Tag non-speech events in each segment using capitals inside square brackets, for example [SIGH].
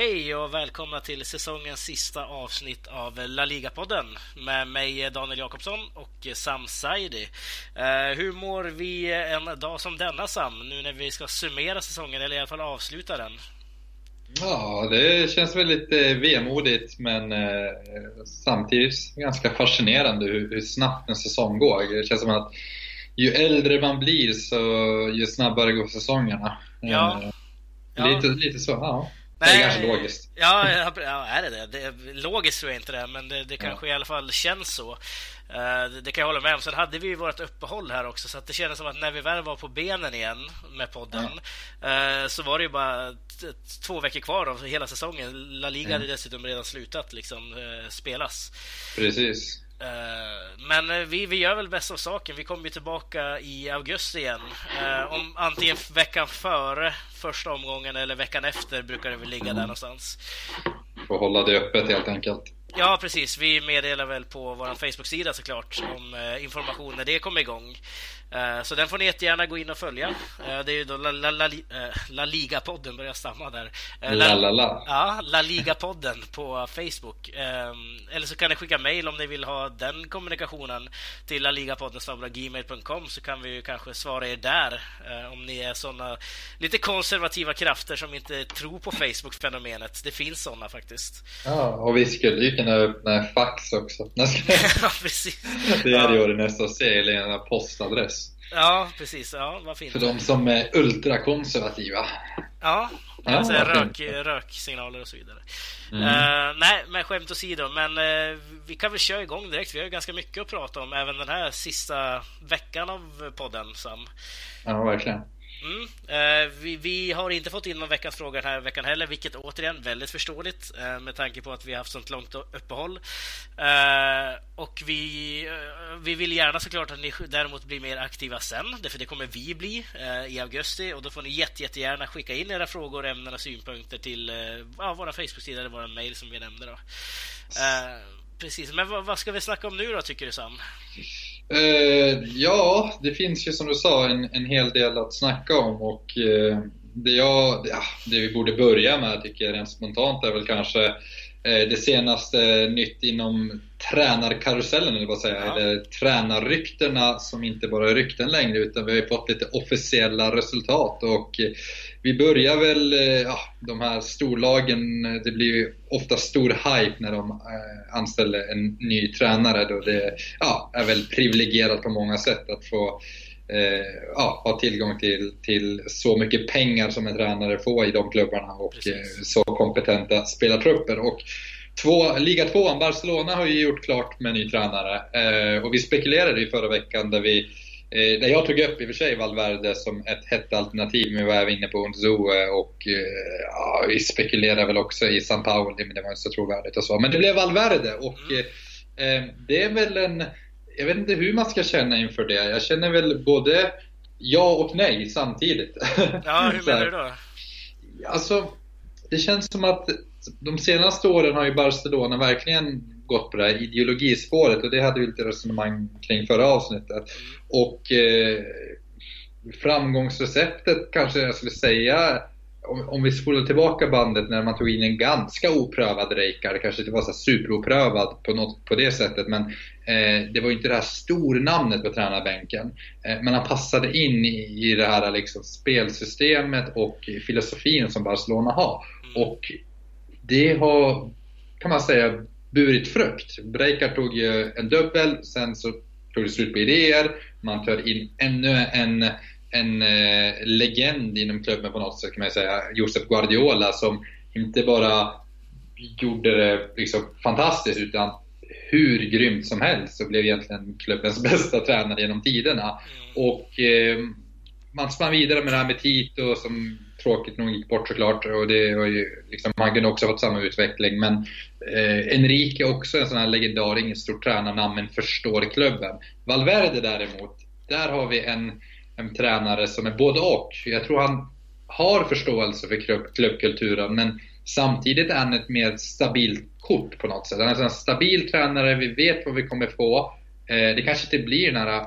Hej och välkomna till säsongens sista avsnitt av La Liga-podden med mig Daniel Jakobsson och Sam Saidi. Uh, hur mår vi en dag som denna Sam, nu när vi ska summera säsongen eller i alla fall avsluta den? Ja, det känns väl lite vemodigt men eh, samtidigt ganska fascinerande hur, hur, snabbt en säsong går. Det känns som att ju äldre man blir så ju snabbare går säsongerna. Ja. Eh, ja. Lite, lite så, ja. Nej, det är kanske logiskt. Ja, ja, är det det? det logiskt tror jag inte det, men det, det kanske ja. i alla fall känns så. Uh, det, kan jag hålla med om. Sen hade vi ju vårt uppehåll här också, så att det kändes som att när vi väl var på benen igen med podden uh, så var det ju bara två veckor kvar av hela säsongen. La Liga mm. hade dessutom redan slutat liksom, uh, spelas. Precis. Eh, men eh, vi, vi gör väl bäst av saken. Vi kommer ju tillbaka i augusti igen. Eh, om antingen veckan före första omgången eller veckan efter brukar det väl ligga där någonstans. Får hålla det öppet helt enkelt. Ja, precis. Vi meddelar väl på vår Facebook-sida såklart om information när det kommer igång. Eh, så den får ni jättegärna gå in och följa. Eh, det är ju då La, La, La, eh, La Liga-podden, börjar stamma där. La, La, La. Ja, La Liga-podden på Facebook. Eller så kan ni skicka mejl om ni vill ha den kommunikationen till laligapodden gmail.com så kan vi kanske svara er där om ni är såna lite konservativa krafter som inte tror på Facebook-fenomenet. Det finns såna faktiskt. Ja, och vi skulle ju kunna öppna fax också. [LAUGHS] ja, precis. Det är ju det nästa se, eller en postadress. Ja, precis. Ja, vad fint. För de som är ultrakonservativa. Ja, alltså ja, rök, röksignaler och så vidare. Mm. Uh, nej, men skämt åsido. Men uh, vi kan väl köra igång direkt. Vi har ju ganska mycket att prata om även den här sista veckan av podden, Sam. Ja, verkligen. Mm. Eh, vi, vi, har inte fått in någon veckans fråga den här veckan heller, vilket återigen väldigt förståeligt eh, med tanke på att vi har haft sånt långt uppehåll. Eh, och vi, eh, vi vill gärna såklart att ni däremot blir mer aktiva sen, för det kommer vi bli eh, i augusti och då får ni jätte, jättegärna skicka in era frågor, ämnen och synpunkter till eh, ja, våra Facebook-sida eller vår mail som vi nämnde. Då. Eh, precis, men vad, vad ska vi snacka om nu då, tycker du Sam? Uh, ja, det finns ju som du sa en, en hel del att snacka om och uh, det, jag, ja, det vi borde börja med tycker jag rent spontant är väl kanske uh, det senaste nytt inom tränarkarusellen, eller vad säga, ja. eller tränarryktena som inte bara är rykten längre utan vi har ju fått lite officiella resultat och vi börjar väl, eh, ja, de här storlagen, det blir ju ofta stor hype när de eh, anställer en ny tränare då. Det ja, är väl privilegierat på många sätt att få eh, ja, ha tillgång till, till så mycket pengar som en tränare får i de klubbarna och eh, så kompetenta spelartrupper. Och Två, Liga 2, Barcelona har ju gjort klart med ny tränare. Eh, och vi spekulerade i förra veckan där vi Eh, där jag tog upp i och för sig Valverde som ett hett alternativ, men vi var även inne på Unzoe och eh, ja, vi spekulerade väl också i San Pauli, men det var inte så trovärdigt och så. Men det blev Valverde och mm. eh, det är väl en... Jag vet inte hur man ska känna inför det. Jag känner väl både ja och nej samtidigt. Ja, hur [LAUGHS] menar du då? Alltså, det känns som att de senaste åren har ju Barcelona verkligen gått på det här ideologispåret och det hade vi lite resonemang kring förra avsnittet. Och eh, framgångsreceptet kanske jag skulle säga om, om vi spolar tillbaka bandet när man tog in en ganska oprövad Reykjard, det kanske inte var så superoprövad på, något, på det sättet men eh, det var ju inte det här stornamnet på tränarbänken. Eh, men han passade in i, i det här liksom, spelsystemet och filosofin som Barcelona har. Och det har, kan man säga, burit frukt. Breikar tog ju en dubbel, sen så tog det slut på idéer. Man tar in ännu en, en eh, legend inom klubben på något sätt kan man säga. Josep Guardiola som inte bara gjorde det liksom fantastiskt utan hur grymt som helst så blev egentligen klubbens [LAUGHS] bästa tränare genom tiderna. Mm. Och eh, man spann vidare med det här med Tito som tråkigt nog gick bort såklart. Och det var ju, liksom, han kunde också fått samma utveckling. Men eh, Enrique är också en sån här legendar, inget stort tränarnamn, men förstår klubben. Valverde däremot, där har vi en, en tränare som är både och. Jag tror han har förståelse för klubb, klubbkulturen, men samtidigt är han ett mer stabilt kort på något sätt. Han är en stabil tränare, vi vet vad vi kommer få. Eh, det kanske inte blir den här,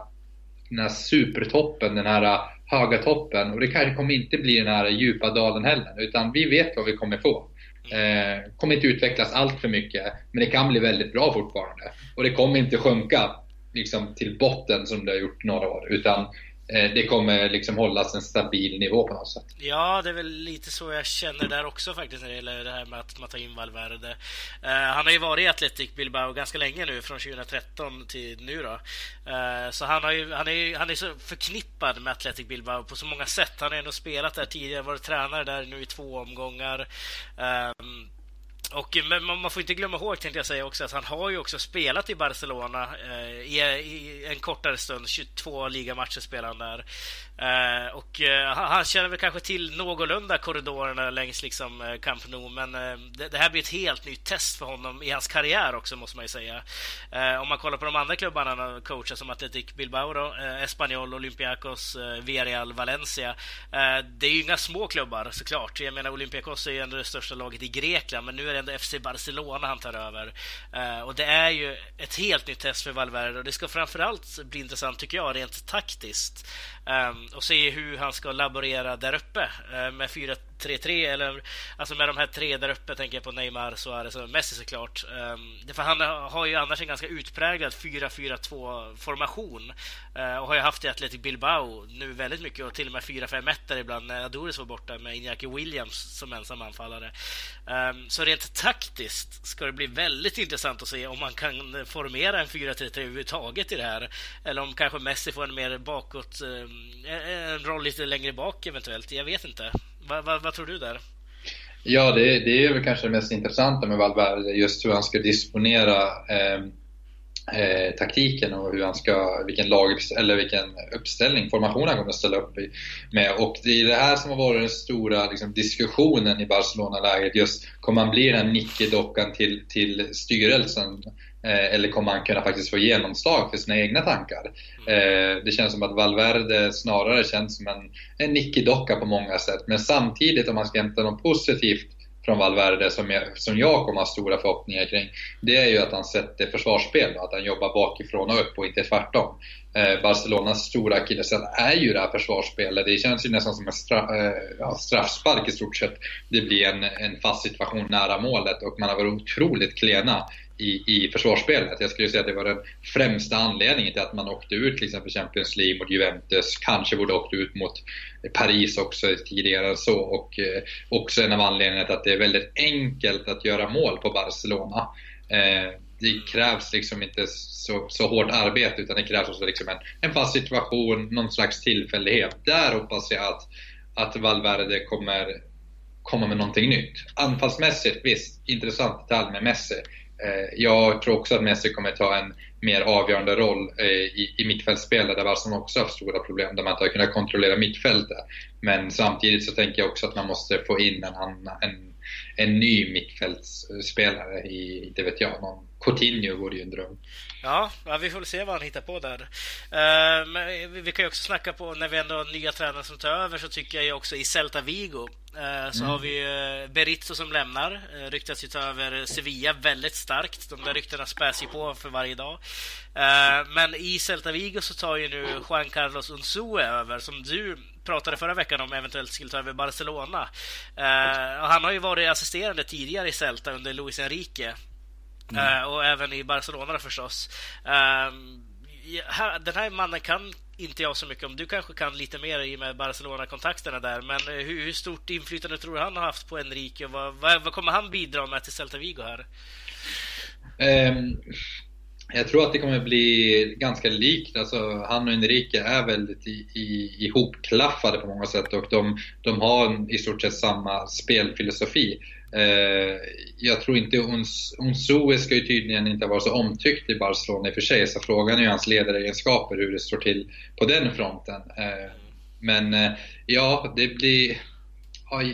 den här supertoppen, den här höga toppen och det kanske kommer inte bli den här djupa dalen heller utan vi vet vad vi kommer få. Eh, kommer inte utvecklas allt för mycket men det kan bli väldigt bra fortfarande. Och det kommer inte sjunka liksom, till botten som det har gjort några år utan Eh, det kommer liksom hållas en stabil nivå på något sätt. Ja, det är väl lite så jag känner där också faktiskt när det gäller det här med att man tar in Valverde. Uh, han har ju varit i Athletic Bilbao ganska länge nu, från 2013 till nu då. Uh, så han, har ju, han, är ju, han är så förknippad med Athletic Bilbao på så många sätt. Han har ändå spelat där tidigare, varit tränare där nu i två omgångar. Uh, och, eh, men man får inte glömma ihåg, tänkte jag säga också, att han har ju också spelat i Barcelona eh, i, i, en kortare stund. 22 ligamatcher spelade han där. Eh, och eh, han känner väl kanske till någorlunda korridorerna längs liksom eh, Camp Nou, men eh, det, det, här blir ett helt nytt test för honom i hans karriär också, måste man ju säga. Eh, om man kollar på de andra klubbarna han coachat, som Athletic Bilbao, då, eh, Espanyol, Olympiakos, eh, Villarreal, Valencia. Eh, det är ju inga små klubbar såklart. Jag menar, Olympiakos är ju ändå det största laget i Grekland, men nu är det ändå FC Barcelona han tar över. och det är ju ett helt nytt test för Valverde och det ska framförallt bli intressant, tycker jag, rent taktiskt. Ehm, och se hur han ska laborera där uppe eh, med 3-3 eller alltså med de här tre där uppe tänker jag på Neymar, Suarez och Messi såklart. Ehm, det för han har ju annars en ganska utpräglad 4-4-2 formation eh, och har ju haft det i Athletic Bilbao nu väldigt mycket och till och med 4-5-1 ibland när Adoris var borta med Iñaki Williams som ensam anfallare. Ehm, så rent taktiskt ska det bli väldigt intressant att se om man kan formera en 4-3-3 överhuvudtaget i det här eller om kanske Messi får en mer bakåt ehm, en roll lite längre bak eventuellt. Jag vet inte. Vad va, va tror du där? Ja, det, det, är väl kanske det mest intressanta med Valverde, just hur han ska disponera eh, eh, taktiken och hur han ska, vilken lag eller vilken uppställning, formation han kommer att ställa upp i, med. Och det är det här som har varit den stora liksom, diskussionen i Barcelona-läget. Just, kommer han bli den här nickedockan till, till styrelsen? Eh, eller kommer han kunna faktiskt få genomslag för sina egna tankar? Eh, det känns som att Valverde snarare känns som en, en nickedocka på många sätt. Men samtidigt om man ska hämta något positivt från Valverde som jag, som jag kommer ha stora förhoppningar kring. Det är ju att han sätter försvarsspel och att han jobbar bakifrån och upp och inte tvärtom. Eh, Barcelonas stora akilleshäl är ju det här försvarsspelet. Det känns ju nästan som en straff, eh, straffspark i stort sett. Det blir en, en fast situation nära målet och man har varit otroligt klena i, i försvarsspelet. Jag skulle säga att det var den främsta anledningen till att man åkte ut till exempel Champions League mot Juventus, kanske borde åkt ut mot Paris också tidigare än så och eh, också en av anledningarna till att det är väldigt enkelt att göra mål på Barcelona. Eh, det krävs liksom inte så, så hårt arbete utan det krävs också liksom en, en fast situation, någon slags tillfällighet. Där hoppas jag att, att Valverde kommer komma med någonting nytt. Anfallsmässigt, visst, intressant detalj med Messi. Eh, jag tror också att Messi kommer ta en mer avgörande roll eh, i, i mittfältsspelet där Barcelona också har haft stora problem där man inte har kunnat kontrollera mittfältet. Men samtidigt så tänker jag också att man måste få in en, en, en ny mittfältsspelare i, inte vet jag, någon Coutinho vore ju en dröm. Ja, vi får väl se vad han hittar på där. Uh, men vi kan ju också snacka på, när vi ändå har nya tränare som tar över, så tycker jag ju också i Celta Vigo uh, så mm. har vi uh, Berizzo som lämnar. Ryktas ju ta över Sevilla väldigt starkt. De där ryktena späs ju på för varje dag. men i Celta Vigo så tar ju nu Juan Carlos Unzue över, som du pratade förra veckan om eventuellt skulle ta över Barcelona. han har ju varit assisterande tidigare i Celta under Luis Enrique. Mm. Uh, och även i Barcelona förstås. Uh, den här mannen kan inte jag så mycket om. Du kanske kan lite mer i med Barcelona-kontakterna där. Men eh, hur, hur, stort inflytande tror du han har haft på Enrique? Vad, vad, vad kommer han bidra med till Celta Vigo här? Um, jag tror att det kommer bli ganska likt. Alltså, han och Enrique är väldigt i, i, ihopklaffade på många sätt och de, de har i stort sett samma spelfilosofi. Eh, jag tror inte Unzue ska ju tydligen inte vara så omtyckt i Barcelona i och för sig, så frågan är ju hans ledaregenskaper, hur det står till på den fronten. Eh, men eh, ja, det blir...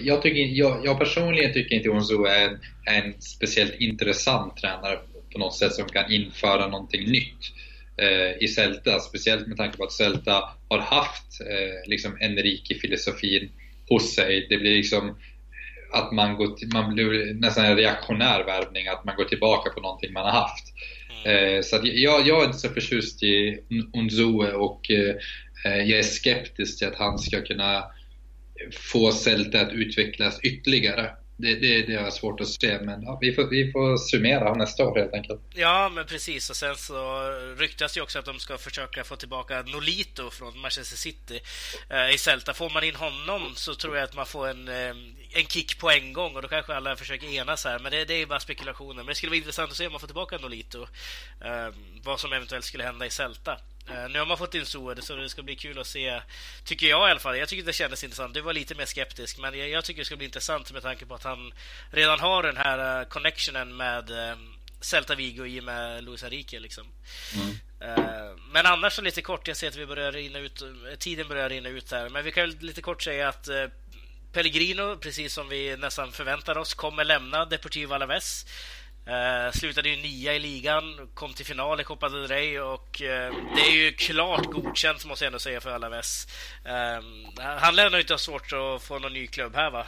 jag, tycker, jag, jag personligen tycker inte Unzue är en, en speciellt intressant tränare på något sätt som kan införa någonting nytt eh, i Celta. Speciellt med tanke på att Celta har haft eh, liksom Enrique-filosofin hos sig. Det blir liksom att man, går till, man blir nästan en reaktionär värvning, att man går tillbaka på någonting man har haft. Mm. Eh, så jag, jag är inte så förtjust i Unzue och eh, jag är skeptisk till att han ska kunna få Celta att utvecklas ytterligare det, det, det har svårt att se, men ja, vi, får, vi får summera nästa år helt enkelt. Ja, men precis. Och sen så ryktas det också att de ska försöka få tillbaka Nolito från Manchester City eh, i Celta. Får man in honom så tror jag att man får en, eh, en kick på en gång och då kanske alla försöker enas här. Men det, det är bara spekulationer. Men det skulle vara intressant att se om man får tillbaka Nolito. Eh, vad som eventuellt skulle hända i Celta. Uh, nu har man fått in Soede så det ska bli kul att se, tycker jag i alla fall. Jag tycker det kändes intressant. Du var lite mer skeptisk, men jag, jag tycker det ska bli intressant med tanke på att han redan har den här uh, connectionen med uh, Celta Vigo i och med Luis Enrique. Liksom. Mm. men annars så lite kort, jag ser att vi börjar rinna ut, tiden börjar rinna ut här. Men vi kan lite kort säga att Pellegrino, precis som vi nästan förväntar oss, kommer lämna Deportivo Alaves. Uh, slutade ju nia i ligan, kom till final i Copa del Rey och uh, det är ju klart godkänt måste jag ändå säga för Alaves. Uh, han lär nog inte ha svårt att få någon ny klubb här va?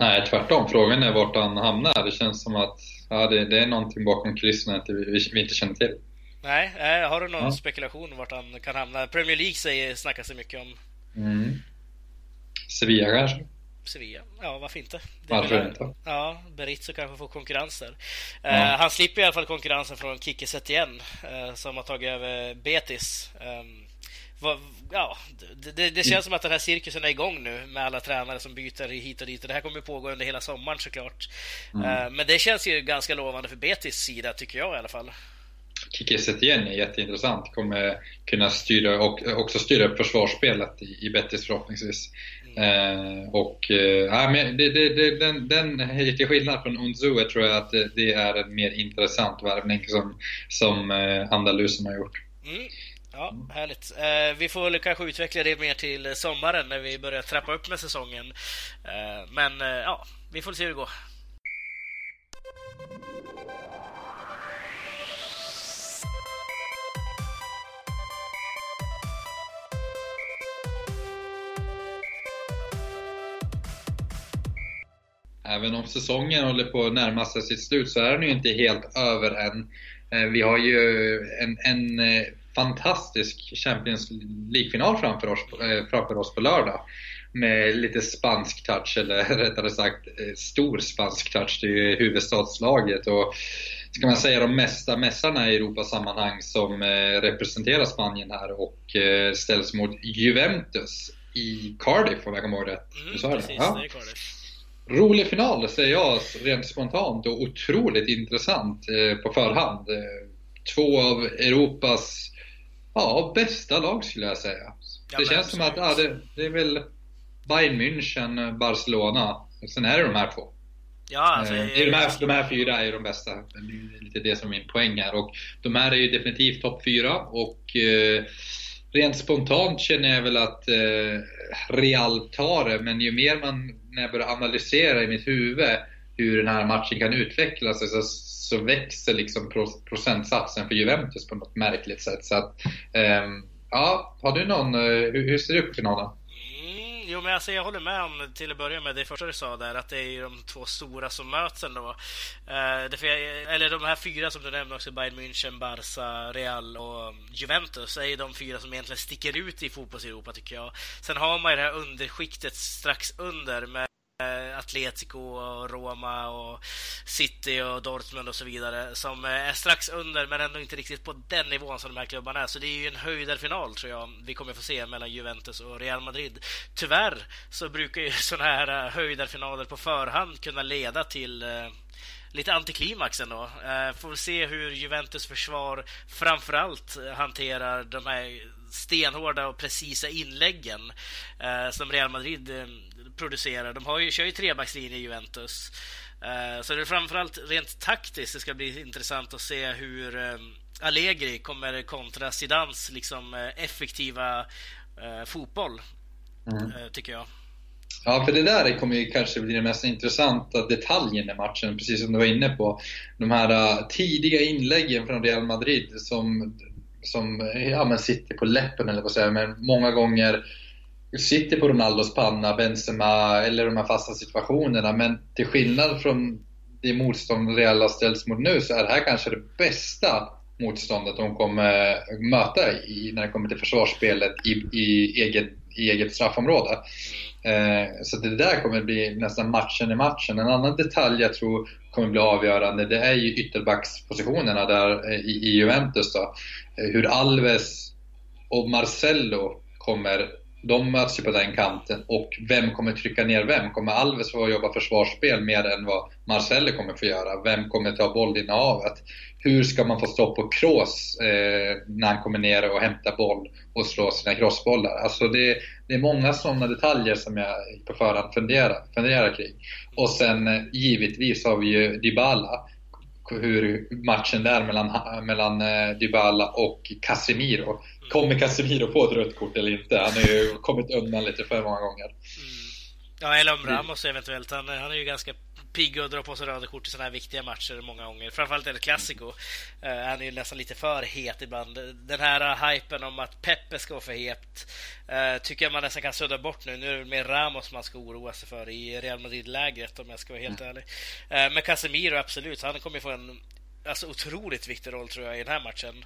Nej, tvärtom. Frågan är vart han hamnar. Det känns som att ja, det, det är någonting bakom kulisserna vi, vi, inte känner till. Nej, har du någon ja. spekulation vart han kan hamna? Premier League säger, snackar sig mycket om. Mm. Sevilla kanske? Sevilla. Ja, varför inte? varför inte? Ja, Berizzo kanske får konkurrens där. Ja. Uh, han slipper i alla fall konkurrensen från Kike Setien uh, som har tagit över Betis. Um, vad, ja, det, det, det känns som att den här cirkusen är igång nu med alla tränare som byter hit och dit. Och det här kommer pågå under hela sommaren såklart. Mm. Uh, men det känns ju ganska lovande för Betis sida, tycker jag i alla fall. Kike Setien är jätteintressant. Kommer kunna styra och också styra upp försvarsspelet i, i Betis förhoppningsvis. Eh, och eh, men det, det, det, den, den, till skillnad från Unzue tror jag att det, det, är en mer intressant värvning som, som eh, Andalusen har gjort. Mm. Ja, härligt. Eh, vi får väl kanske utveckla det mer till sommaren när vi börjar trappa upp med säsongen. Eh, men eh, ja, vi får se hur det går. Även om säsongen håller på att närma sig sitt slut så är den ju inte helt över än. Eh, vi har ju en, en eh, fantastisk Champions League-final framför oss, eh, framför oss på lördag. Med lite spansk touch, eller [LAUGHS] rättare sagt stor spansk touch. Det är ju huvudstadslaget och ska man säga de mesta mästarna i Europas sammanhang som representerar Spanien här och ställs mot Juventus i Cardiff om jag kommer ihåg rätt. Mm, precis? Ja. det är Cardiff. Rolig final säger jag rent spontant och otroligt intressant eh, på förhand. Eh, två av Europas ja, bästa lag skulle jag säga. Ja, det känns som att ja, det, det, är väl Bayern München, Barcelona. Sen är det de här två. Ja, alltså, eh, de, här, de här fyra är de bästa. Det är lite det som är min poäng här. Och de här är ju definitivt topp fyra. Och eh, rent spontant känner jag väl att eh, Real tar det, men ju mer man, när jag börjar analysera i mitt huvud hur den här matchen kan utvecklas så, så växer liksom procentsatsen för Juventus på något märkligt sätt. Så att, um, ja, har du någon, uh, hur, hur ser det ut på finalen? Mm, jo, men alltså, jag håller med om till att börja med det första du sa där, att det är de två stora som möts ändå. Uh, eller de här fyra som du nämnde också, Bayern München, Barca, Real och mm, Juventus, är ju de fyra som egentligen sticker ut i fotbolls-Europa tycker jag. Sen har man ju det här underskiktet strax under med Eh, Atletico, och Roma, och City och Dortmund och så vidare som eh, är strax under men ändå inte riktigt på den nivån som de här klubbarna är. Så det är ju en höjdarfinal tror jag vi kommer få se mellan Juventus och Real Madrid. Tyvärr så brukar ju [LAUGHS] sådana här eh, höjdarfinaler på förhand kunna leda till lite antiklimax ändå. Får se hur Juventus försvar framförallt hanterar de här stenhårda och precisa inläggen som Real Madrid producerar. De har ju, kör ju trebackslinje i Juventus. Uh, så det är framförallt rent taktiskt det ska bli intressant att se hur um, Allegri kommer kontra Zidans liksom, uh, effektiva uh, fotboll, mm. tycker jag. Ja, för det där kommer ju kanske bli den mest intressanta detaljen i matchen, precis som du var inne på. De här tidiga inläggen från Real Madrid som, som ja, men sitter på läppen, eller vad säger men många gånger sitter på Ronaldos panna, Benzema eller de här fasta situationerna. Men till skillnad från det motstånd Real har ställts mot nu så är det här kanske det bästa motståndet de kommer möta i, när det kommer till försvarsspelet i, i, eget, i eget straffområde. Eh, så det där kommer bli nästan matchen i matchen. En annan detalj jag tror kommer bli avgörande det är ju ytterbackspositionerna där eh, i, Juventus. Då. Eh, hur Alves och Marcello kommer de möts ju på den kanten och vem kommer trycka ner vem? Kommer Alves få jobba försvarsspel mer än vad Marcello kommer få göra? Vem kommer ta bollinnehavet? Hur ska man få stopp på Kroos eh, när han kommer ner och hämtar boll och slår sina crossbollar? Alltså det, det är många sådana detaljer som jag på förhand funderar, funderar kring. Och sen eh, givetvis har vi ju Dybala hur matchen där mellan, mellan eh, Dybala och Casemiro kommer Casemiro få ett rött kort eller inte? Han har ju kommit undan lite för många gånger. Mm. Ja, eller om Ramos eventuellt. Han, han är ju ganska pigg och drar på sig röda kort i sådana här viktiga matcher många gånger. Framförallt El Clasico. Uh, han är ju nästan lite för het ibland. Den här hypen om att Pepe ska vara för het uh, tycker jag man nästan kan sudda bort nu. Nu är det mer Ramos man ska oroa sig för i Real Madrid-lägret om jag ska vara helt mm. ärlig. Uh, men Casemiro, absolut. Han kommer få en alltså otroligt viktig roll tror jag i den här matchen.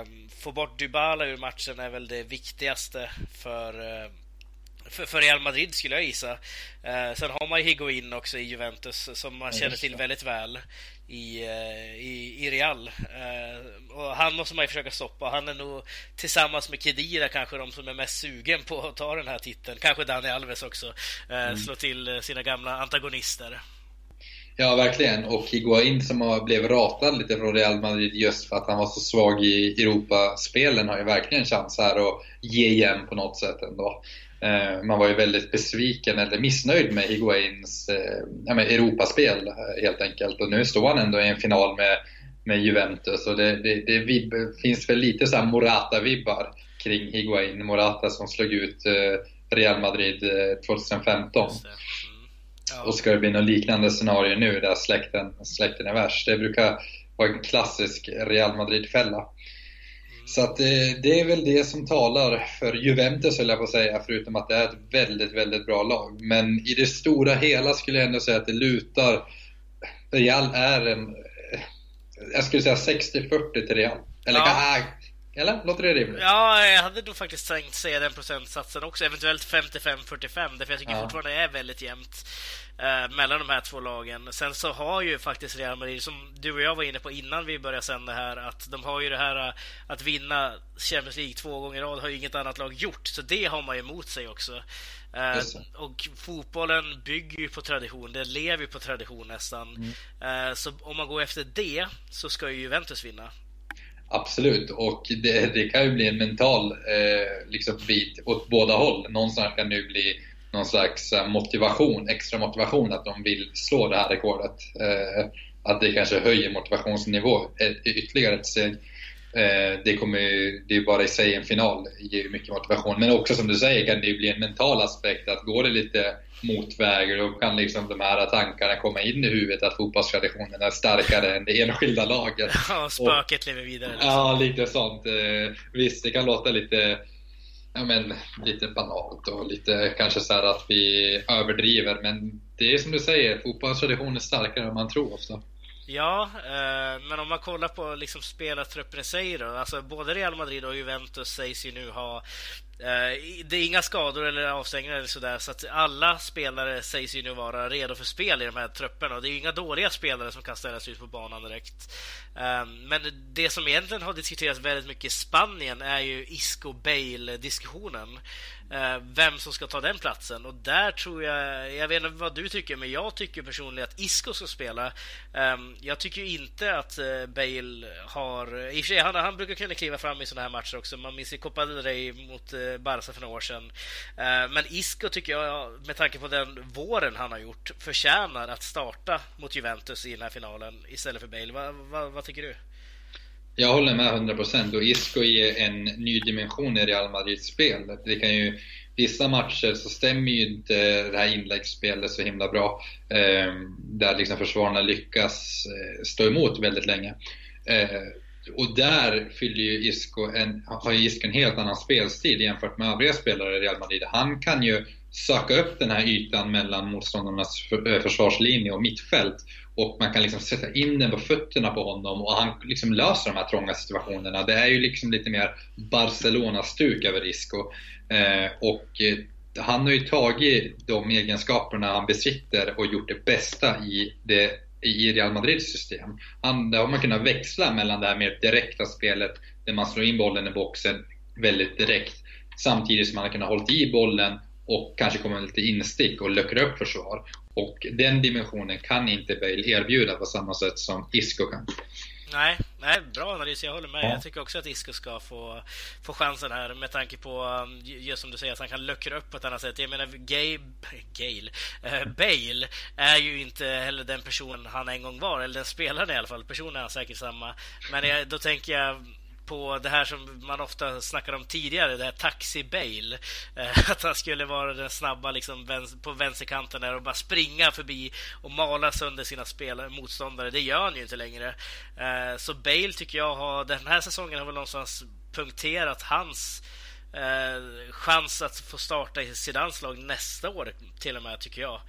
Um, få bort Dybala ur matchen är väl det viktigaste för uh, för, för Real Madrid skulle jag gissa. Uh, sen har man Higuain också i Juventus som man känner till väldigt väl i, uh, i, i, Real. Uh, och han måste man ju försöka stoppa. Han är nog tillsammans med Kedira kanske de som är mest sugen på att ta den här titeln. Kanske Dani Alves också. Mm. Slå till sina gamla antagonister. Ja, verkligen. Och Higuain som har blev ratad lite från Real Madrid just för att han var så svag i Europaspelen har ju verkligen en chans här att ge igen på något sätt ändå. Eh, man var ju väldigt besviken eller missnöjd med Higuains eh, ja, Europaspel eh, helt enkelt. Och nu står han ändå i en final med, med Juventus och det, det, det vib, finns väl lite så Morata-vibbar kring Higuain. Morata som slog ut Real Madrid 2015. Ja. Och ska det bli något liknande scenario nu där släkten, släkten är värst? Det brukar vara en klassisk Real Madrid-fälla. Så att det, det, är väl det som talar för Juventus höll jag på att säga, förutom att det är ett väldigt, väldigt bra lag. Men i det stora hela skulle jag ändå säga att det lutar. Real är en, jag skulle säga 60-40 till Real. Eller ja. Eller? Låter det rimligt? Ja, jag hade nog faktiskt tänkt säga den procentsatsen också. Eventuellt 55-45, därför jag tycker ja. fortfarande det är väldigt jämnt eh, mellan de här två lagen. Sen så har ju faktiskt Real Madrid, som du och jag var inne på innan vi började sända här, att de har ju det här eh, att vinna Champions League två gånger i rad har ju inget annat lag gjort, så det har man ju emot sig också. Eh, och fotbollen bygger ju på tradition, det lever ju på tradition nästan. Mm. Eh, så om man går efter det så ska ju Juventus vinna. Absolut, och det, det, kan ju bli en mental eh, liksom bit åt båda håll. Någonstans kan det ju bli någon slags eh, motivation, extra motivation att de vill slå det här rekordet. Eh, att det kanske höjer motivationsnivå eh, ytterligare ett steg. Eh, det kommer ju, det är bara i sig en final, ger ju mycket motivation. Men också som du säger kan det ju bli en mental aspekt att går det lite motväg då kan liksom de här tankarna komma in i huvudet att fotbollstraditionen är starkare än det enskilda laget. [LAUGHS] Ja, spöket lever vidare. Liksom. Ja, lite sånt. Visst, det kan låta lite ja, men, lite banalt och lite kanske så att vi överdriver. Men det är som du säger, fotbollstradition är starkare än man tror ofta. Ja, eh, men om man kollar på liksom spelartruppen i sig då. Alltså både Real Madrid och Juventus sägs ju nu ha Eh, Eh, det är inga skador eller avstängningar eller sådär, så att alla spelare sägs ju nu vara redo för spel i de här trupperna. Och det är ju inga dåliga spelare som kan ställas ut på banan direkt. Ehm, men det som egentligen har diskuterats väldigt mycket i Spanien är ju Isco-Bale-diskussionen. Eh, vem som ska ta den platsen. Och där tror jag, jag vet inte vad du tycker, men jag tycker personligen att Isco ska spela. Ehm, jag tycker inte att eh, Bale har... I och för sig, han, han brukar kunna kliva fram i sådana här matcher också. Man minns ju Copa del Rey mot eh, Barca för några år sedan. Eh, men Isco tycker jag, med tanke på den våren han har gjort, förtjänar att starta mot Juventus i den här finalen istället för Bale. Vad, vad, vad tycker du? Jag håller med 100% och Isco ger en ny dimension i Real Madrids spel. Det kan ju, vissa matcher så stämmer ju inte det här inläggsspelet så himla bra. Eh, där liksom försvararna lyckas eh, stå emot väldigt länge. Och där fyller ju Isco en, har ju Isco en helt annan spelstil jämfört med övriga spelare i Real Madrid. Han kan ju söka upp den här ytan mellan motståndarnas eh, försvarslinje och mittfält. Och man kan liksom sätta in den på fötterna på honom och han liksom löser de här trånga situationerna. Det är ju liksom lite mer Barcelona-stuk över Isco. Eh, och eh, han har ju tagit de egenskaperna han besitter och gjort det bästa i, det, i Real Madrids system. Han, där har man kunnat växla mellan det här mer direkta spelet där man slår in bollen i boxen väldigt direkt samtidigt som man har kunnat hålla i bollen och kanske komma med lite instick och luckra upp försvar. Och den dimensionen kan inte Bale erbjuda på samma sätt som Isco kan. Nej, nej, bra analys. Jag håller med. Ja. Jag tycker också att Isco ska få, få chansen här med tanke på, um, just som du säger, att han kan luckra upp på ett annat sätt. Jag menar, Gabe, Gale, äh, Bale är ju inte heller den person han en gång var, eller den spelaren i alla fall. Personen är han säkert samma. Men jag, då tänker jag på det här som man ofta snackade om tidigare, det här Taxi Bale. [LAUGHS] Eh, att han skulle vara den snabba liksom, på vänsterkanten där och bara springa förbi och mala sönder sina spelare, motståndare. Det gör han ju inte längre. Eh, så Bale tycker jag har, den här säsongen har väl någonstans punkterat hans eh, chans att få starta i Zidans lag nästa år till och med, tycker jag.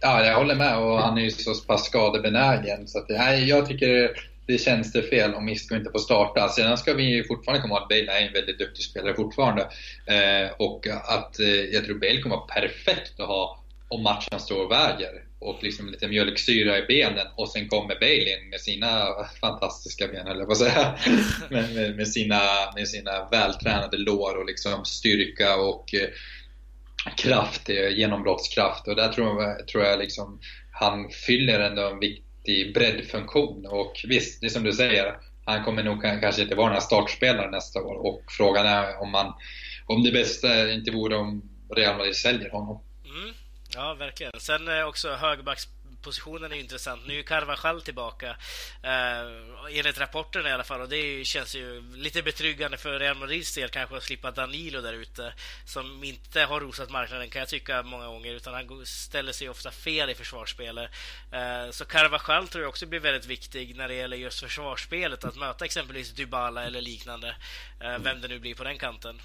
Ja, jag håller med och han är ju så pass skadebenägen så att, nej, jag tycker det känns det fel om Isco inte får starta. Sen ska vi fortfarande komma ihåg att Bale är en väldigt duktig spelare fortfarande. Eh, och att eh, jag tror Bale kommer vara perfekt att ha om matchen står och väger. Och liksom lite mjölksyra i benen och sen kommer Bale in med sina fantastiska ben, eller vad säga. [LAUGHS] med, med, med, sina, med sina vältränade lår och liksom styrka och eh, kraft, eh, genombrottskraft. Och där tror jag, tror jag liksom han fyller ändå en viktig viktig breddfunktion. Och visst, det är som du säger, han kommer nog kanske inte vara den här startspelaren nästa år. Och frågan är om, man, om det bästa inte vore om Real Madrid säljer honom. Mm. Ja, verkligen. Sen eh, också högerbacks positionen är intressant. Nu är Carvajal tillbaka, eh, enligt rapporterna. i alla fall. Och det känns ju lite betryggande för Real Madrids del kanske att slippa Danilo där ute. Som inte har rosat marknaden kan jag tycka många gånger. Utan han ställer sig ofta fel i försvarsspelet. Eh, så Carvajal tror jag också blir väldigt viktig när det gäller just försvarsspelet. Att möta exempelvis Dybala eller liknande. Eh, vem det nu blir på den kanten.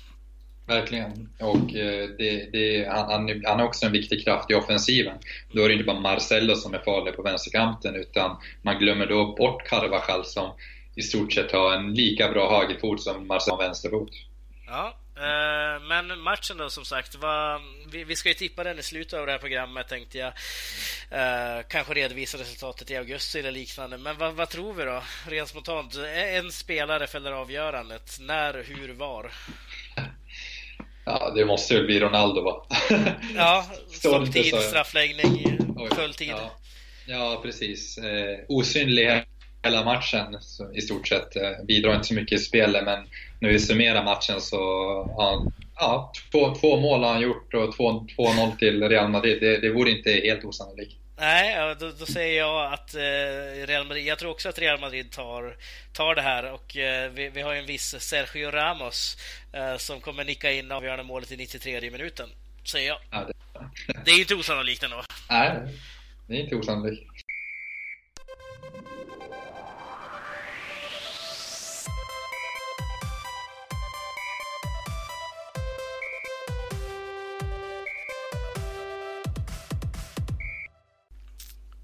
Verkligen. Och eh, det, det, han, han är också en viktig kraft i offensiven. Då är det inte bara Marcello som är farlig på vänsterkanten utan man glömmer då bort Carvajal som i stort sett har en lika bra högerfot som Marcello har vänsterfot. Ja, eh, men matchen då som sagt, var, vi, vi, ska ju tippa den i slutet av det här programmet tänkte jag. Eh, kanske redovisa resultatet i augusti eller liknande. Men vad, vad tror vi då? Rent spontant. En spelare fäller avgörandet. När, hur, var? Ja, det måste väl bli Ronaldo va? Ja, [LAUGHS] stopptid, straffläggning, full tid. Ja, ja precis. Eh, osynlig hela matchen i stort sett. Eh, bidrar inte så mycket i spelet men när vi summerar matchen så ja, ja, två, två mål har han gjort och 2-0 till Real Madrid. Det, det vore inte helt osannolikt. Nej, då, då, säger jag att eh, Real Madrid, jag tror också att Real Madrid tar, tar det här och eh, vi, vi, har en viss Sergio Ramos eh, som kommer nicka in avgörande målet i 93 minuten, säger jag. Ja, det... det är inte osannolikt ändå. Nej, det är inte osannolikt.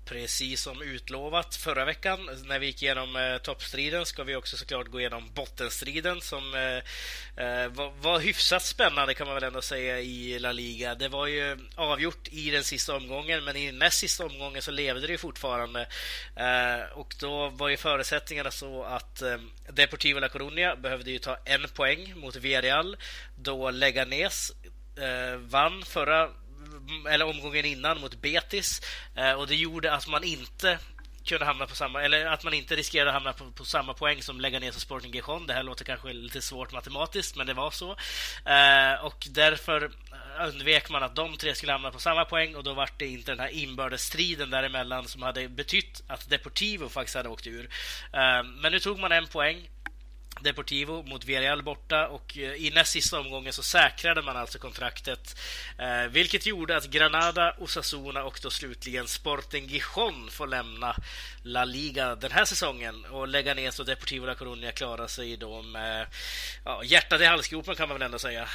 Precis som utlovat förra veckan när vi gick igenom eh, toppstriden ska vi också såklart gå igenom bottenstriden som eh, eh, var, var hyfsat spännande kan man väl ändå säga i La Liga. Det var ju avgjort i den sista omgången men i näst sista omgången så levde det ju fortfarande eh, och då var ju förutsättningarna så att eh, Deportivo La Coruña behövde ju ta en poäng mot Villarreal då Leganes eh, vann förra eller omgången innan mot Betis eh, och det gjorde att man inte kunde hamna på samma, eller att man inte riskerade att hamna på, på samma poäng som Leganes och Sporting Gijon. Det här låter kanske lite svårt matematiskt, men det var så. Eh, och därför eh, undvek man att de tre skulle hamna på samma poäng och då var det inte den här inbördesstriden däremellan som hade betytt att Deportivo faktiskt hade åkt ur. Eh, men nu tog man en poäng Deportivo mot Villarreal borta och eh, i näst sista omgången så säkrade man alltså kontraktet eh, vilket gjorde att Granada, Osasuna och då slutligen Sporting Gijon får lämna La Liga den här säsongen och lägga ner så Deportivo La Coruña klarar sig då med ja, hjärtat i halsgropen kan man väl ändå säga.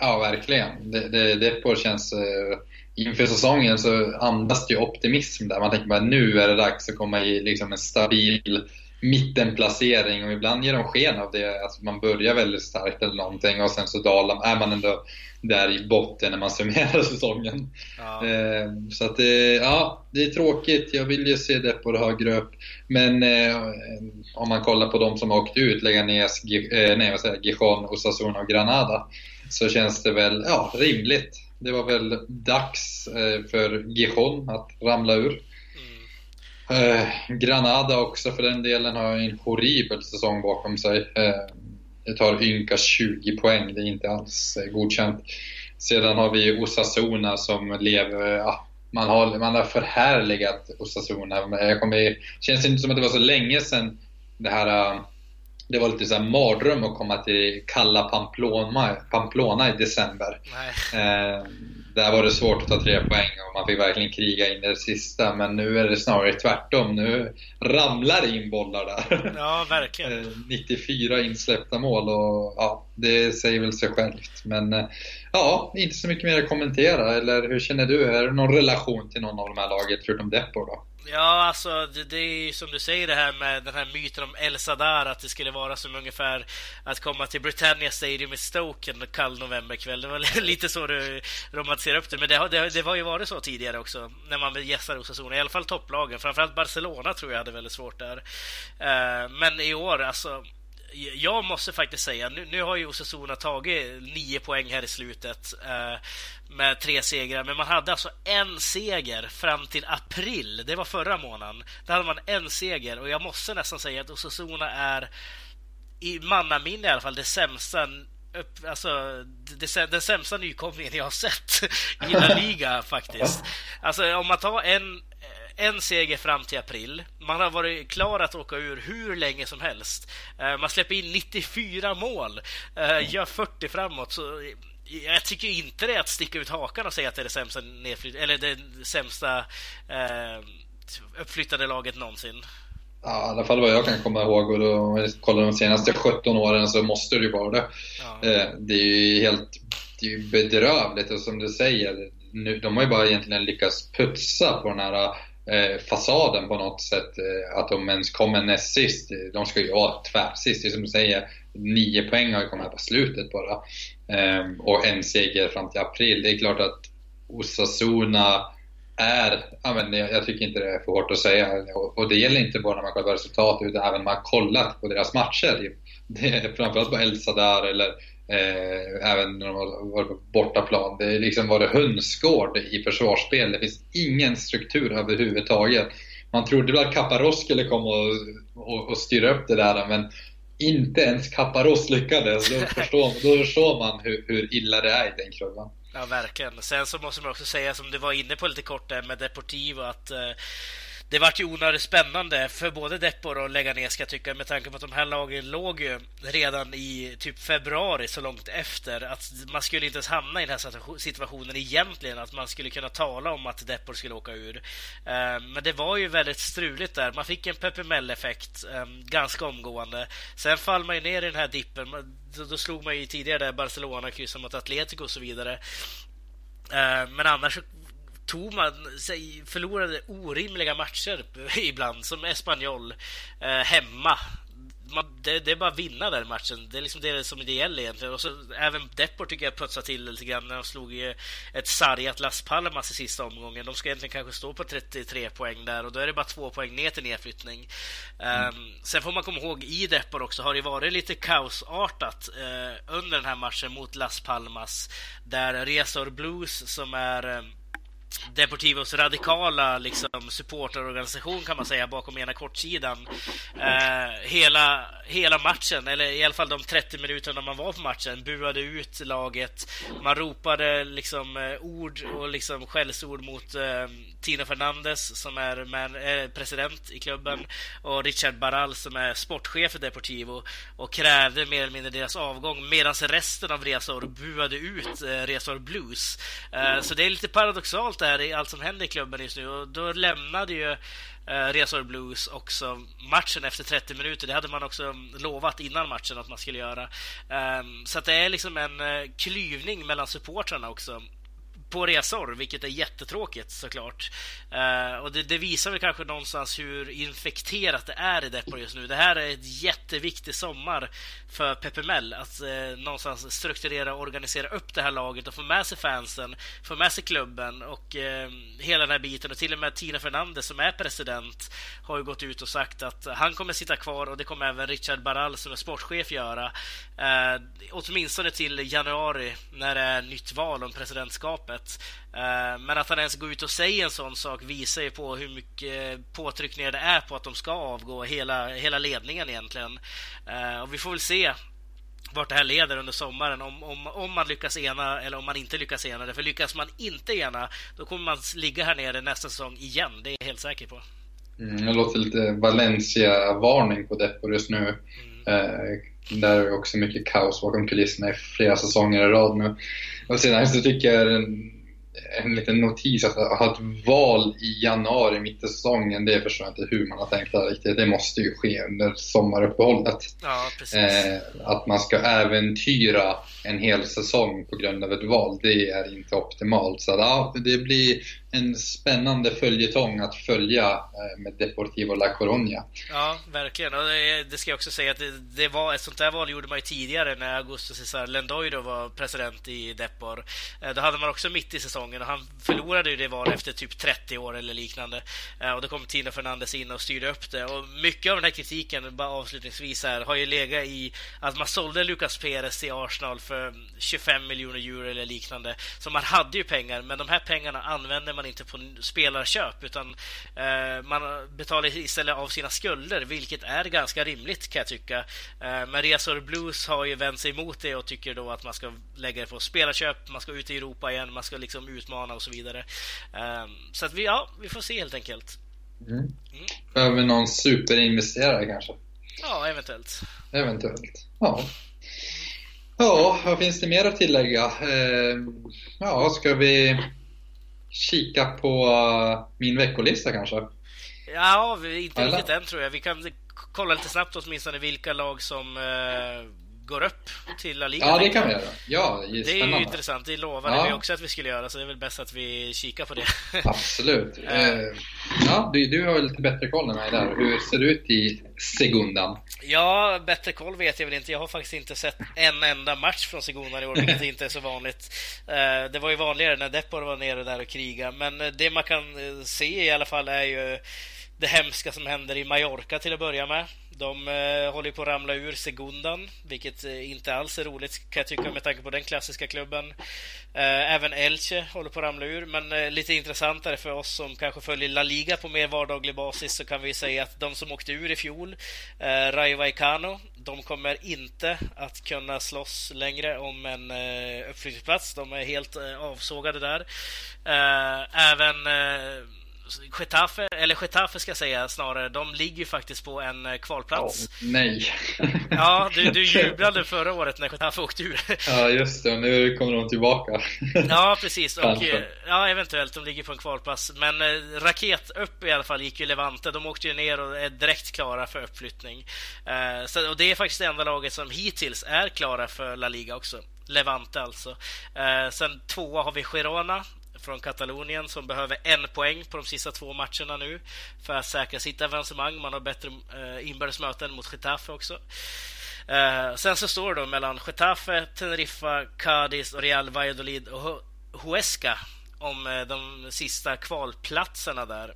Ja, verkligen. Det, det, Depor känns... Eh, inför säsongen så andas det ju optimism där. Man tänker bara nu är det dags att komma i liksom en stabil mittenplacering och ibland ger de sken av det. Alltså man börjar väldigt starkt eller någonting och sen så dalar är man ändå där i botten när man summerar [LAUGHS] säsongen. Ja. Eh, så att det, ja, det är tråkigt. Jag vill ju se Depor högre upp. Men eh, om man kollar på de som har åkt ut, Leganes, eh, nej vad säger Gijon, Osasuna och Granada, så känns det väl ja, rimligt. Det var väl dags eh, för Gijon att ramla ur. Eh, Granada också för den delen har en horribel säsong bakom sig. Eh, det tar ynka 20 poäng, det är inte alls eh, godkänt. Sedan har vi Osasuna som lever, ja, man har, man har förhärligat Osasuna. Jag kommer, det känns inte som att det var så länge sedan det här det var lite så här mardröm att komma till kalla Pamplona, Pamplona i december. Eh, där var det svårt att ta tre poäng och man fick verkligen kriga in det sista. Men nu är det snarare tvärtom. Nu ramlar det in bollar där. Ja, verkligen. 94 eh, insläppta mål och ja, det säger väl sig självt. Men eh, ja, inte så mycket mer att kommentera. Eller hur känner du? Är det någon relation till någon av de här lagen förutom Depor då? Ja, alltså det, det är ju som du säger det här med den här myten om El Sadar, att det skulle vara som ungefär att komma till Britannia Stadium i Stoke en kall novemberkväll. Det var [LAUGHS] lite så du romantiserade upp det, men det har, det, det var ju varit så tidigare också när man gästar Osasuna, i alla fall topplagen. Framförallt Barcelona tror jag hade väldigt svårt där. Eh, men i år, alltså jag måste faktiskt säga, nu, nu har ju Osasuna tagit nio poäng här i slutet eh, med tre segrar, men man hade alltså en seger fram till april. Det var förra månaden. Där hade man en seger och jag måste nästan säga att Osasuna är i mannaminne i alla fall det sämsta upp, alltså, det, den sämsta nykomlingen jag har sett [LAUGHS] i La Liga faktiskt. Alltså om man tar en en seger fram till april. Man har varit klar att åka ur hur länge som helst. Eh, man släpper in 94 mål, eh, gör 40 framåt. Så jag tycker inte det är att sticka ut hakan och säga att det är det sämsta, eller det sämsta eh, uppflyttade laget någonsin. Ja, i alla fall vad jag kan komma ihåg och då, om vi kollar de senaste 17 åren så måste det ju vara det. Ja. Det är ju helt det är bedrövligt och som du säger, nu, de har ju bara egentligen lyckats putsa på den här eh, Eh, fasaden på något sätt. Eh, att de ens kommer näst sist. Eh, de ska ju vara tvärsist. Det är som du säger, nio poäng har ju kommit här på slutet bara. Eh, och en seger fram till april. Det är klart att Osasuna är, ja, men jag tycker inte det är för hårt att säga. Och, och det gäller inte bara när man kollar resultat utan även när man kollat på deras matcher. Det är framförallt på El Sadar eller Eh, även när de har varit på bortaplan. Det har liksom varit hönsgård i försvarsspel. Det finns ingen struktur överhuvudtaget. Man trodde väl att Caparros skulle komma och, och, och styra upp det där, men inte ens Caparros lyckades. Då förstår, då förstår man hur, hur illa det är i den klubben. Ja, verkligen. Sen så måste man också säga, som du var inne på lite kort där med Deportivo, att eh, det vart ju onödigt spännande för både Depor och Leganes ska jag tycka med tanke på att de här lagen låg ju redan i typ februari så långt efter att man skulle inte ens hamna i den här situationen egentligen att man skulle kunna tala om att Depor skulle åka ur. Eh, men det var ju väldigt struligt där. Man fick en Pepimell-effekt ehm, ganska omgående. Sen fall man ju ner i den här dippen. Då slog man ju tidigare där Barcelona kryssade mot Atletico och så vidare. Eh, men annars tog man sig, förlorade orimliga matcher [LAUGHS] ibland, som Espanyol eh, hemma. Man, det, det, är bara att vinna den matchen. Det är liksom det som det gäller egentligen. Och så, även Depor tycker jag putsade till lite grann när de slog ett sargat Las Palmas i sista omgången. De ska egentligen kanske stå på 33 poäng där och då är det bara två poäng ner till nedflyttning. Mm. Um, sen får man komma ihåg i Depor också har det varit lite kaosartat uh, under den här matchen mot Las Palmas där Resor Blues som är um, Deportivos radikala liksom, supporterorganisation kan man säga bakom ena kortsidan. Eh, hela, hela matchen, eller i alla fall de 30 minuterna man var på matchen, buade ut laget. Man ropade liksom eh, ord och liksom skällsord mot eh, Tina Fernandes som är man, eh, president i klubben och Richard Barral som är sportchef för Deportivo och krävde mer eller mindre deras avgång medan resten av Resor buade ut eh, Resor Blues. Eh, så det är lite paradoxalt allt, är, allt som händer i klubben just nu. Och då lämnade ju eh, Resor Blues också matchen efter 30 minuter. Det hade man också lovat innan matchen att man skulle göra. Ehm, så att det är liksom en eh, klyvning mellan supportrarna också på resor, vilket är jättetråkigt såklart. Uh, och det, det, visar väl kanske någonstans hur infekterat det är i Depor just nu. Det här är ett jätteviktig sommar för Pepe att uh, någonstans strukturera och organisera upp det här laget och få med sig fansen, få med sig klubben och uh, hela den här biten. Och till och med Tina Fernandez som är president har ju gått ut och sagt att han kommer sitta kvar och det kommer även Richard Barral som är sportchef göra. Uh, åtminstone till januari när det är nytt val om presidentskapet året. Eh, men att han ens går ut och säger en sån sak visar ju på hur mycket påtryckningar det är på att de ska avgå, hela, hela ledningen egentligen. Eh, och vi får väl se vart det här leder under sommaren om, om, om man lyckas ena eller om man inte lyckas ena. För lyckas man inte ena, då kommer man ligga här nere nästa säsong igen. Det är jag helt säker på. Mm, det låter lite Valencia-varning på Depor just nu. Mm. Eh, där är också mycket kaos bakom kulisserna i flera säsonger i rad nu. Och sedan så tycker jag en, en liten notis att ha ett val i januari mitt i säsongen, det förstår jag inte hur man har tänkt där riktigt. Det måste ju ske under sommaruppehållet. Ja, eh, att man ska äventyra en hel säsong på grund av ett val, det är inte optimalt. Så ja, det blir en spännande följetong att följa eh, med Deportivo La Coruña. Ja, verkligen. Och det, ska jag också säga att det, det, var, ett sånt där val gjorde man ju tidigare när Augusto Cesar Lendoiro var president i Depor. Eh, då hade man också mitt i säsongen och han förlorade ju det valet efter typ 30 år eller liknande. Eh, och då kom Tina Fernandes in och styrde upp det. Och mycket av den här kritiken, bara avslutningsvis här, har ju legat i att man sålde Lucas Perez till Arsenal för 25 miljoner euro eller liknande. Så man hade ju pengar, men de här pengarna använde man inte på spelarköp utan eh, man betalar istället av sina skulder, vilket är ganska rimligt kan jag tycka. Eh, men Resor Blues har ju vänt sig emot det och tycker då att man ska lägga det på spelarköp, man ska ut i Europa igen, man ska liksom utmana och så vidare. Eh, så att vi, ja, vi får se helt enkelt. Mm. Mm. Behöver någon superinvesterare kanske? Ja, eventuellt. Eventuellt, ja. Ja, vad finns det mer att tillägga? Eh, ja, ska vi kika på min veckolista kanske? Ja, inte riktigt än tror jag. Vi kan kolla lite snabbt åtminstone vilka lag som uh, går upp till La Liga. Ja, det kan vi göra. Ja, det är, det är ju intressant. Det lovade ja. vi också att vi skulle göra, så det är väl bäst att vi kikar på det. [LAUGHS] Absolut. uh, ja, du, du har väl lite bättre koll än mig där. Hur ser det ut i Segundan? Ja, bättre koll vet jag väl inte. Jag har faktiskt inte sett en enda match från Segundan i år, vilket inte är så vanligt. Det var ju vanligare när Depor var nere där och krigade, men det man kan se i alla fall är ju det hemska som händer i Mallorca till att börja med. De eh, håller på att ramla ur Segundan, vilket eh, inte alls är roligt kan jag tycka med tanke på den klassiska klubben. Eh, även Elche håller på att ramla ur, men eh, lite intressantare för oss som kanske följer La Liga på mer vardaglig basis så kan vi säga att de som åkte ur i fjol, eh, Rayo Vallecano, de kommer inte att kunna slåss längre om en eh, uppflyttningsplats. De är helt eh, avsågade där. Eh, även eh, Getafe, eller Getafe ska jag säga snarare, de ligger ju faktiskt på en eh, kvalplats. Oh, nej. ja, du, du [LAUGHS] jublade förra året när Getafe åkte ur. ja, just det. Nu kommer de tillbaka. [LAUGHS] ja, precis. Och, ja, eventuellt. De ligger på en kvalplats. Men eh, raket upp i alla fall gick ju Levante. De åkte ju ner och är direkt klara för uppflyttning. Eh, så, och det är faktiskt det enda laget som hittills är klara för La Liga också. Levante alltså. Eh, sen tvåa har vi Girona från Katalonien som behöver en poäng på de sista två matcherna nu för att säkra sitt avancemang. Man har bättre eh, inbördes möten mot Getafe också. Eh, sen så står det då mellan Getafe, Teneriffa, Cadiz, Real Valladolid och Huesca om eh, de sista kvalplatserna där.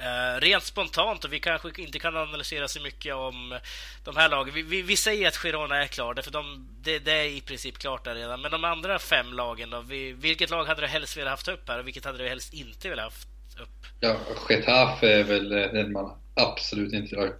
Uh, rent spontant, och vi kanske inte kan analysera så mycket om de här lagen. Vi, vi, vi säger att Girona är klar, för de, det, det, är i princip klart där redan. Men de andra fem lagen då? Vi, vilket lag hade du helst velat haft upp här och vilket hade du helst inte velat haft upp? Ja, Getafe är väl den man absolut inte vill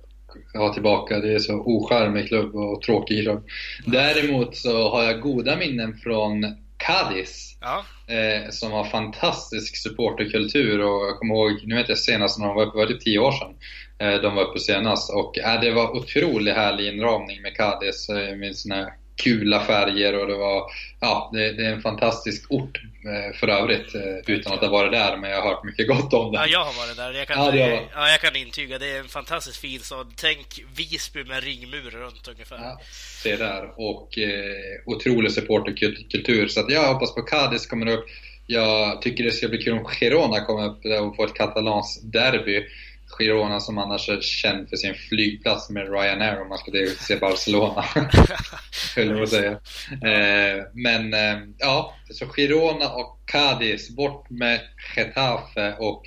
ha tillbaka. Det är så ocharmig klubb och tråkig klubb. Däremot så har jag goda minnen från Cadiz. Ja. Eh, som har fantastisk supporterkultur och jag kommer ihåg, nu vet jag senast när de var uppe, var det tio år sedan eh, de var uppe senast och eh, det var otroligt härlig inramning med Cadiz. Jag minns när gula färger och det var, ja, det, det är en fantastisk ort eh, för övrigt eh, utan att ha varit där, men jag har hört mycket gott om den. Ja, jag har varit där. Jag kan, Ja, det ja, jag. kan intyga. Det är en fantastiskt fin stad. Tänk Visby med ringmur runt ungefär. Ja, se där. Och eh, otrolig supporterkultur. Så att jag hoppas på Cadiz kommer upp. Jag tycker det ska bli kul om Girona kommer upp och får ett katalans derby. Girona som annars är känd för sin flygplats med Ryanair om man ska se Barcelona. [LAUGHS] Höll jag säga. Eh, men eh, ja, så Girona och Cadiz, bort med Getafe och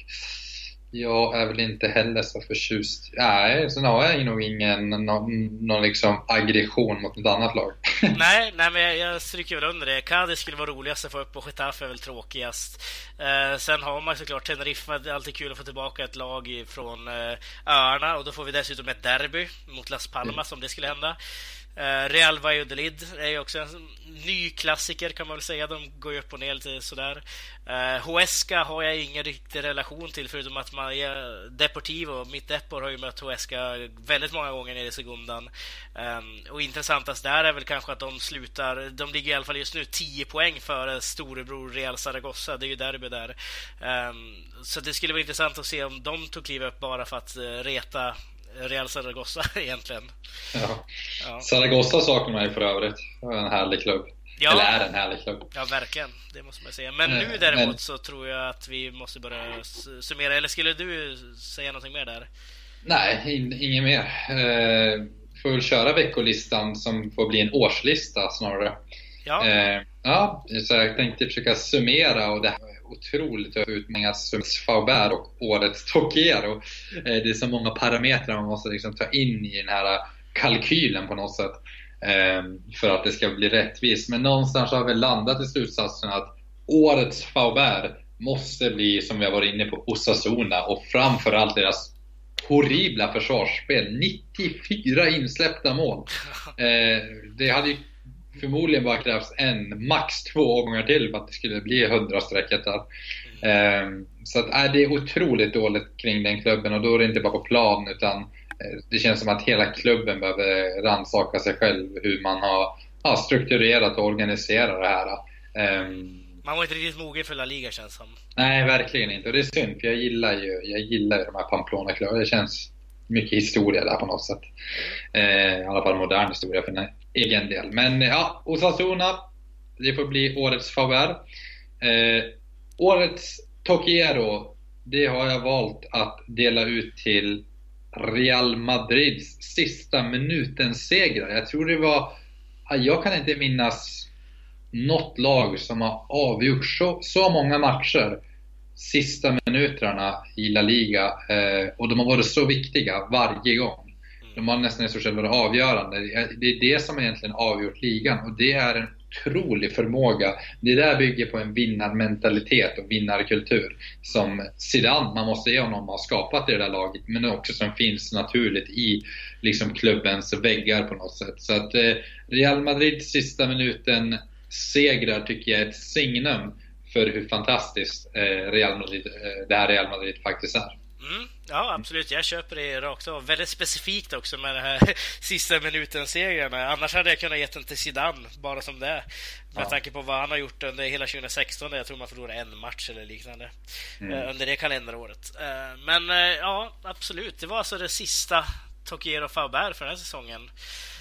jag är väl inte heller så förtjust. Nej, sen har jag nog ingen någon, någon liksom aggression mot ett annat lag. [LAUGHS] nej, nej, men jag, jag stryker väl under det. Cadiz skulle vara roligast att få upp och Getafe är väl tråkigast. Eh, sen har man såklart Teneriffa. Det är alltid kul att få tillbaka ett lag från eh, öarna och då får vi dessutom ett derby mot Las Palmas om det skulle hända. Eh, Real Valladolid är ju också en ny klassiker kan man väl säga. De går ju upp och ner lite sådär. Eh, Huesca har jag ingen riktig relation till förutom att man är Deportivo, mitt Depor har ju mött Huesca väldigt många gånger nere i segundan. Ehm, och intressantast där är väl kanske att de slutar, de ligger i alla fall just nu 10 poäng före storebror Real Zaragoza. Det är ju derby där. Ehm, så det skulle vara intressant att se om de tog kliv upp bara för att eh, reta Real Zaragoza [LAUGHS] egentligen. Ja. Ja. Zaragoza saknar man ju för övrigt. Det var en härlig klubb. Ja. Eller är en härlig klubb. Ja, verkligen. Det måste man säga. Men nu däremot Men... så tror jag att vi måste börja summera. Eller skulle du säga någonting mer där? Nej, in, inget mer. Eh, får väl köra veckolistan som får bli en årslista snarare. Ja. Eh, ja, så jag tänkte försöka summera och det otroligt utmaningar som Faubert och årets Tokiero. Eh, det är så många parametrar man måste liksom ta in i den här kalkylen på något sätt eh, för att det ska bli rättvist. Men någonstans har vi landat i slutsatsen att årets Faubert måste bli, som vi har varit inne på, Osasuna och framförallt deras horribla försvarsspel. 94 insläppta mål. [LAUGHS] Eh, det hade ju förmodligen bara krävs en, max två gånger till för att det skulle bli 100-strecket där. Mm. Så att, äh, det är otroligt dåligt kring den klubben och då är det inte bara på plan utan eh, det känns som att hela klubben behöver rannsaka sig själv hur man har ja, strukturerat och organiserat det här. Um, man var inte riktigt mogen för La Liga känns som. Nej, verkligen inte. Och det är synd, för jag gillar ju, jag gillar ju de här Pamplona-klubbarna. Det känns mycket historia där på något sätt. Eh, I alla fall modern historia för den egen del. Men ja, Osasuna, det får bli årets favör. Eh, årets Tokiero, det har jag valt att dela ut till Real Madrids sista minuten-segrar. Jag tror det var, jag kan inte minnas något lag som har avgjort så, så många matcher sista minuterna i La Liga eh, och de har varit så viktiga varje gång. De har nästan i stort sett varit avgörande. Det är det som egentligen avgjort ligan och det är en otrolig förmåga. Det där bygger på en vinnarmentalitet och vinnarkultur som Zidane, man måste ge honom, har skapat i det där laget men också som finns naturligt i liksom klubbens väggar på något sätt. Så att eh, Real Madrid sista minuten segrar tycker jag är ett signum för hur fantastiskt eh, Real Madrid, eh, det här Real Madrid faktiskt är. Mm, ja, absolut. Jag köper det rakt av. Väldigt specifikt också med den här [LAUGHS] sista minuten-segrarna. Annars hade jag kunnat ge den till Zidane, bara som det är. Med ja. tanke på vad han har gjort under hela 2016. Jag tror man förlorade en match eller liknande mm. under det kalenderåret. Men ja, absolut. Det var alltså det sista Tokiero Faubert för den här säsongen.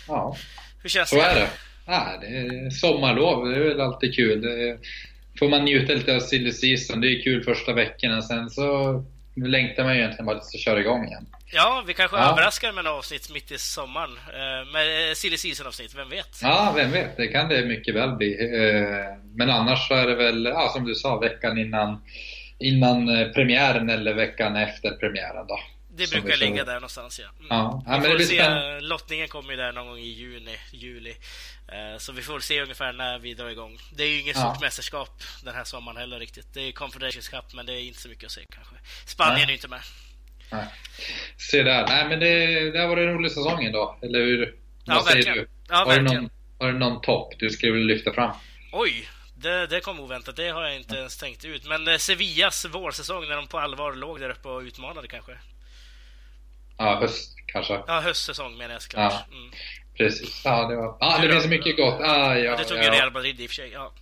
Ja, Hur känns så det? är det. Ja, det är sommarlov. Det är väl alltid kul. Får man njuta lite av silly season. Det är kul första veckorna. Sen så längtar man ju egentligen bara att det ska köra igång igen. Ja, vi kanske ja. överraskar med en avsnitt mitt i sommaren. Eh, med silly season-avsnitt, vem vet? Ja, vem vet. Det kan det mycket väl bli. Eh, men annars så är det väl, ja, som du sa, veckan innan, innan eh, premiären eller veckan efter premiären då. Det brukar ligga där någonstans, ja. Mm. ja. ja vi får se, lottningen kommer ju där någon gång i juni, juli. Eh, så vi får se ungefär när vi drar igång. Det är ju inget ja. stort mästerskap den här sommaren heller riktigt. Det är Confederations Cup, men det är inte så mycket att se kanske. Spanien Nej. är inte med. Nej. Se där. Nej, men det, det har varit en rolig säsong ändå, eller hur? Ja, Vad verkligen. säger du? Ja, har. Du någon, har du någon topp du skulle vilja lyfta fram? Oj! Det, det kom oväntat. Det har jag inte ens tänkt ut. Men eh, Sevillas vårsäsong, när de på allvar låg där uppe och utmanade kanske? Ja, höst kanske. Ja, höstsäsong menar jag såklart. Ja. Mm. Precis. Ja, det, var, ah, det finns så mycket gott. Ah, ja, det tog ju ja. Real Madrid i och för sig. Ja.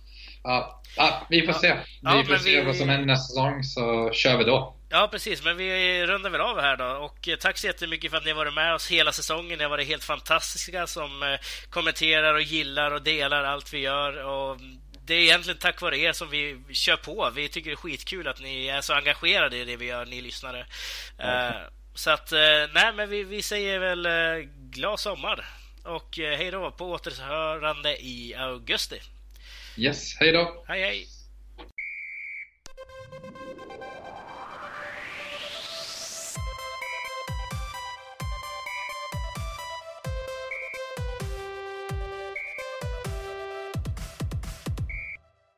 Ja, ja, vi får se. Vi får se vi- vad som händer nästa säsong så kör vi då. Ja, precis. Men vi rundar väl av här då. Och eh, tack så jättemycket för att ni har varit med oss hela säsongen. Ni har varit helt fantastiska som eh, kommenterar och gillar och delar allt vi gör. Och det är egentligen tack vare er som vi kör på. Vi tycker det är skitkul att ni är så engagerade i det vi gör, ni lyssnare. Eh, Så att, eh, nej, men vi, vi säger väl eh, glad sommar. Och eh, hej då på återhörande i augusti. Yes, hej då! Hej, hej!